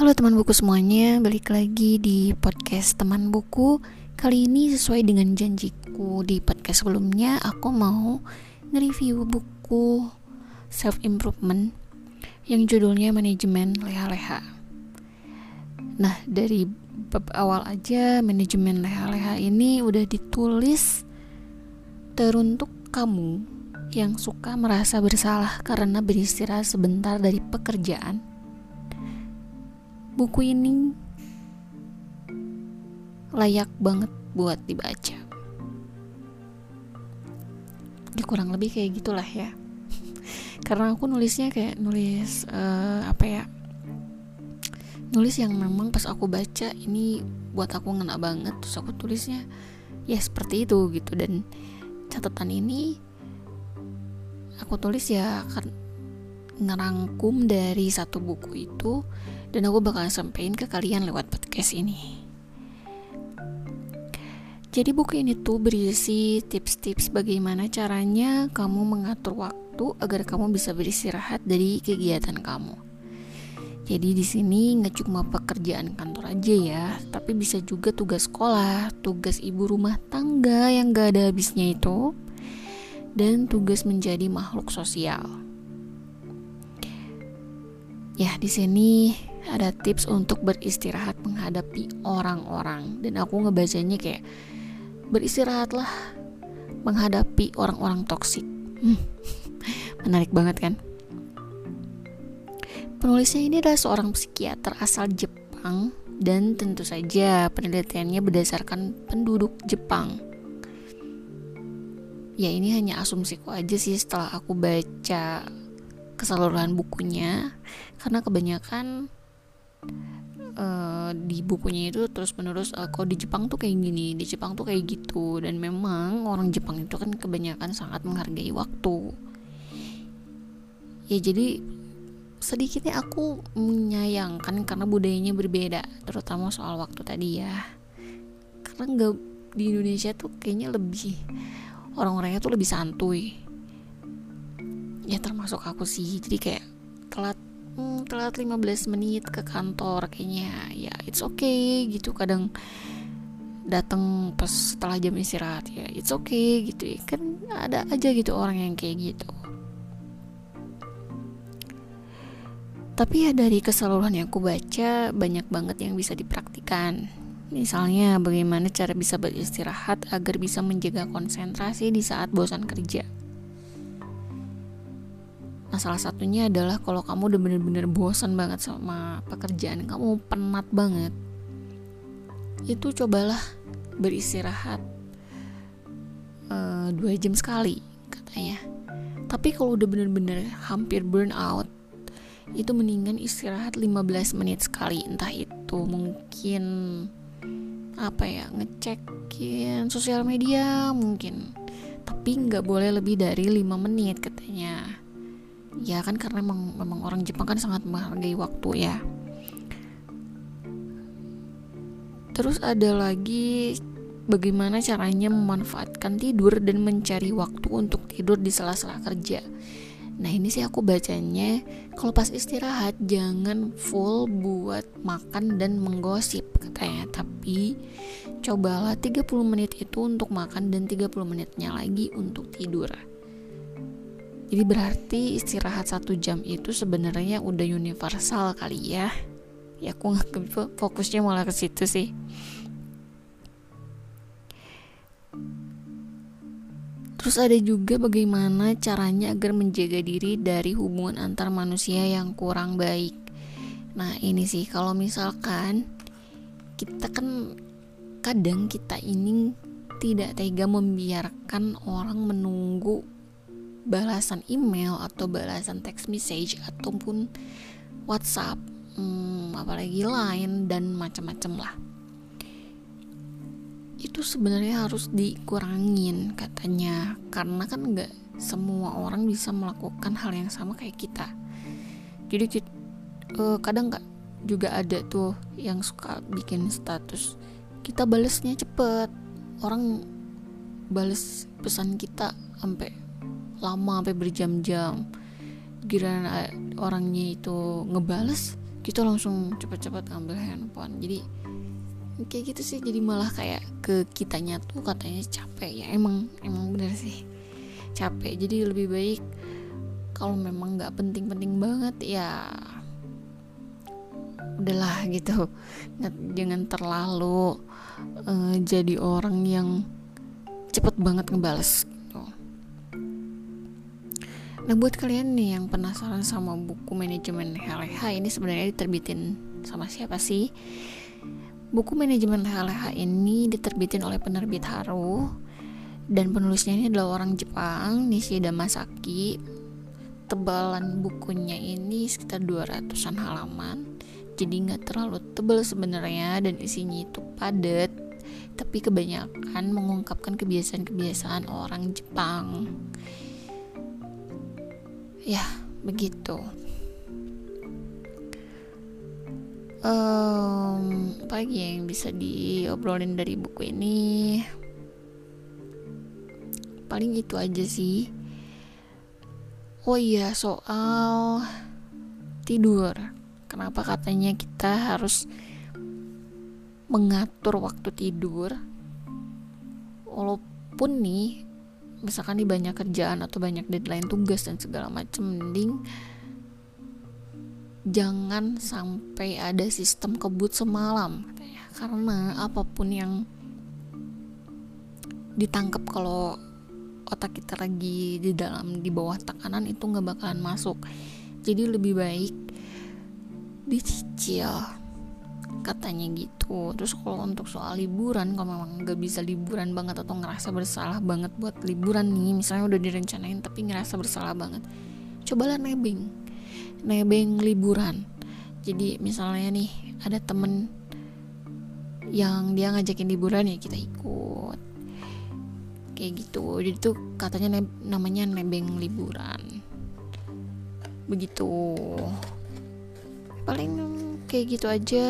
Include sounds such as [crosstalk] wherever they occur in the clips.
Halo teman buku semuanya, balik lagi di podcast teman buku. Kali ini sesuai dengan janjiku di podcast sebelumnya Aku mau nge-review buku self-improvement Yang judulnya Manajemen Leha-Leha. Nah dari bab awal aja manajemen leha-leha ini udah ditulis teruntuk kamu yang suka merasa bersalah karena beristirahat sebentar dari pekerjaan buku ini layak banget buat dibaca. Ya kurang lebih kayak gitulah ya. [laughs] Karena aku nulisnya kayak nulis uh, apa ya? Nulis yang memang pas aku baca ini buat aku ngena banget terus aku tulisnya ya seperti itu gitu dan catatan ini aku tulis ya kan ngerangkum dari satu buku itu dan aku bakal sampein ke kalian lewat podcast ini. Jadi buku ini tuh berisi tips-tips bagaimana caranya kamu mengatur waktu agar kamu bisa beristirahat dari kegiatan kamu. Jadi di sini nggak cuma pekerjaan kantor aja ya, tapi bisa juga tugas sekolah, tugas ibu rumah tangga yang gak ada habisnya itu, dan tugas menjadi makhluk sosial. Ya, di sini ada tips untuk beristirahat menghadapi orang-orang dan aku ngebacanya kayak beristirahatlah menghadapi orang-orang toksik. Hmm, [laughs] menarik banget kan? Penulisnya ini adalah seorang psikiater asal Jepang dan tentu saja penelitiannya berdasarkan penduduk Jepang. Ya ini hanya asumsiku aja sih setelah aku baca keseluruhan bukunya karena kebanyakan uh, di bukunya itu terus menerus uh, kok di Jepang tuh kayak gini di Jepang tuh kayak gitu. Dan memang orang Jepang itu kan kebanyakan sangat menghargai waktu. Ya jadi sedikitnya aku menyayangkan karena budayanya berbeda terutama soal waktu tadi ya. Karena nggak di Indonesia tuh kayaknya lebih orang-orangnya tuh lebih santuy ya termasuk aku sih. Jadi kayak telat hmm, telat 15 menit ke kantor kayaknya. Ya it's okay gitu. Kadang datang pas setelah jam istirahat ya it's okay gitu ya. Kan ada aja gitu orang yang kayak gitu. Tapi ya dari keseluruhan yang aku baca banyak banget yang bisa dipraktikan. Misalnya bagaimana cara bisa beristirahat agar bisa menjaga konsentrasi di saat bosan kerja salah satunya adalah kalau kamu udah bener-bener bosan banget sama pekerjaan kamu penat banget itu cobalah beristirahat uh, dua jam sekali katanya. Tapi kalau udah bener-bener hampir burn out itu mendingan istirahat 15 menit sekali. Entah itu mungkin apa ya ngecekin sosial media mungkin. Tapi nggak boleh lebih dari 5 menit katanya ya kan karena memang, memang orang Jepang kan sangat menghargai waktu ya. Terus ada lagi bagaimana caranya memanfaatkan tidur dan mencari waktu untuk tidur di sela-sela kerja. Nah ini sih aku bacanya kalau pas istirahat jangan full buat makan dan menggosip katanya. Tapi cobalah 30 menit itu untuk makan dan 30 menitnya lagi untuk tidur jadi berarti istirahat satu jam itu sebenarnya udah universal kali ya. Ya aku nggak fokusnya malah ke situ sih. Terus ada juga bagaimana caranya agar menjaga diri dari hubungan antar manusia yang kurang baik. Nah ini sih kalau misalkan kita kan kadang kita ini tidak tega membiarkan orang menunggu balasan email atau balasan text message ataupun WhatsApp, hmm, apalagi lain dan macam-macam lah. Itu sebenarnya harus dikurangin katanya karena kan nggak semua orang bisa melakukan hal yang sama kayak kita. Jadi uh, kadang nggak juga ada tuh yang suka bikin status kita balesnya cepet orang bales pesan kita sampai lama sampai berjam-jam. Giliran orangnya itu ngebales kita langsung cepet-cepet ambil handphone. Jadi kayak gitu sih. Jadi malah kayak ke kitanya tuh katanya capek. Ya emang emang bener sih. Capek. Jadi lebih baik kalau memang nggak penting-penting banget ya udahlah gitu. Jangan terlalu uh, jadi orang yang cepet banget ngebales gitu. Nah buat kalian nih yang penasaran sama buku manajemen HLH ini sebenarnya diterbitin sama siapa sih? Buku manajemen HLH ini diterbitin oleh penerbit Haru dan penulisnya ini adalah orang Jepang Nishida Masaki. Tebalan bukunya ini sekitar 200-an halaman. Jadi nggak terlalu tebal sebenarnya dan isinya itu padat tapi kebanyakan mengungkapkan kebiasaan-kebiasaan orang Jepang. Ya, begitu. Um, apa lagi yang bisa diobrolin dari buku ini? Paling itu aja sih. Oh iya, soal tidur. Kenapa katanya kita harus mengatur waktu tidur walaupun nih misalkan di banyak kerjaan atau banyak deadline tugas dan segala macam mending jangan sampai ada sistem kebut semalam. Karena apa pun yang ditangkap kalau otak kita lagi di dalam di bawah tekanan itu nggak bakalan masuk. Jadi lebih baik dicicil katanya gitu. Terus kalau untuk soal liburan kalau memang nggak bisa liburan banget atau ngerasa bersalah banget buat liburan nih? Misalnya udah direncanain tapi ngerasa bersalah banget. Cobalah nebeng. Nebeng liburan. Jadi misalnya nih ada temen yang dia ngajakin liburan ya kita ikut. Kayak gitu. Jadi tuh katanya ne namanya nebeng liburan. Begitu. Paling kayak gitu aja.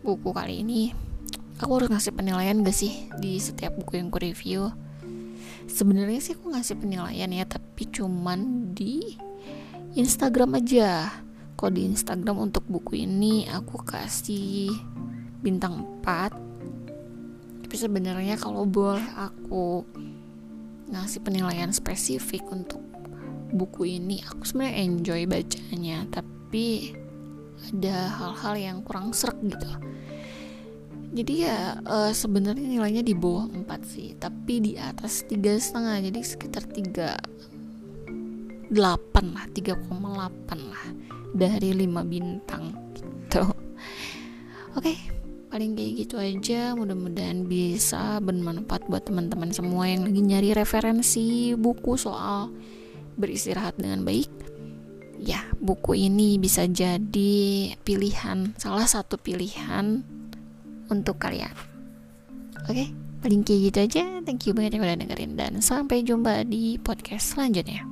Buku kali ini. Aku harus ngasih penilaian gak sih di setiap buku yang aku review? Sebenarnya sih aku ngasih penilaian ya tapi cuman di Instagram aja. Kok di Instagram untuk buku ini aku kasih bintang 4 tapi sebenarnya kalau boleh aku ngasih penilaian spesifik untuk buku ini aku sebenarnya enjoy bacanya. Tapi ada hal-hal yang kurang serak gitu. Jadi ya uh, sebenarnya nilainya di bawah 4 sih tapi di atas tiga setengah jadi sekitar 3 8 lah 3,8 lah dari 5 bintang gitu. Oke paling kayak gitu aja. Mudah-mudahan bisa bermanfaat buat teman-teman semua yang lagi nyari referensi buku soal beristirahat dengan baik ya buku ini bisa jadi pilihan salah satu pilihan untuk kalian oke okay? paling kayak gitu aja thank you banget yang udah dengerin dan sampai jumpa di podcast selanjutnya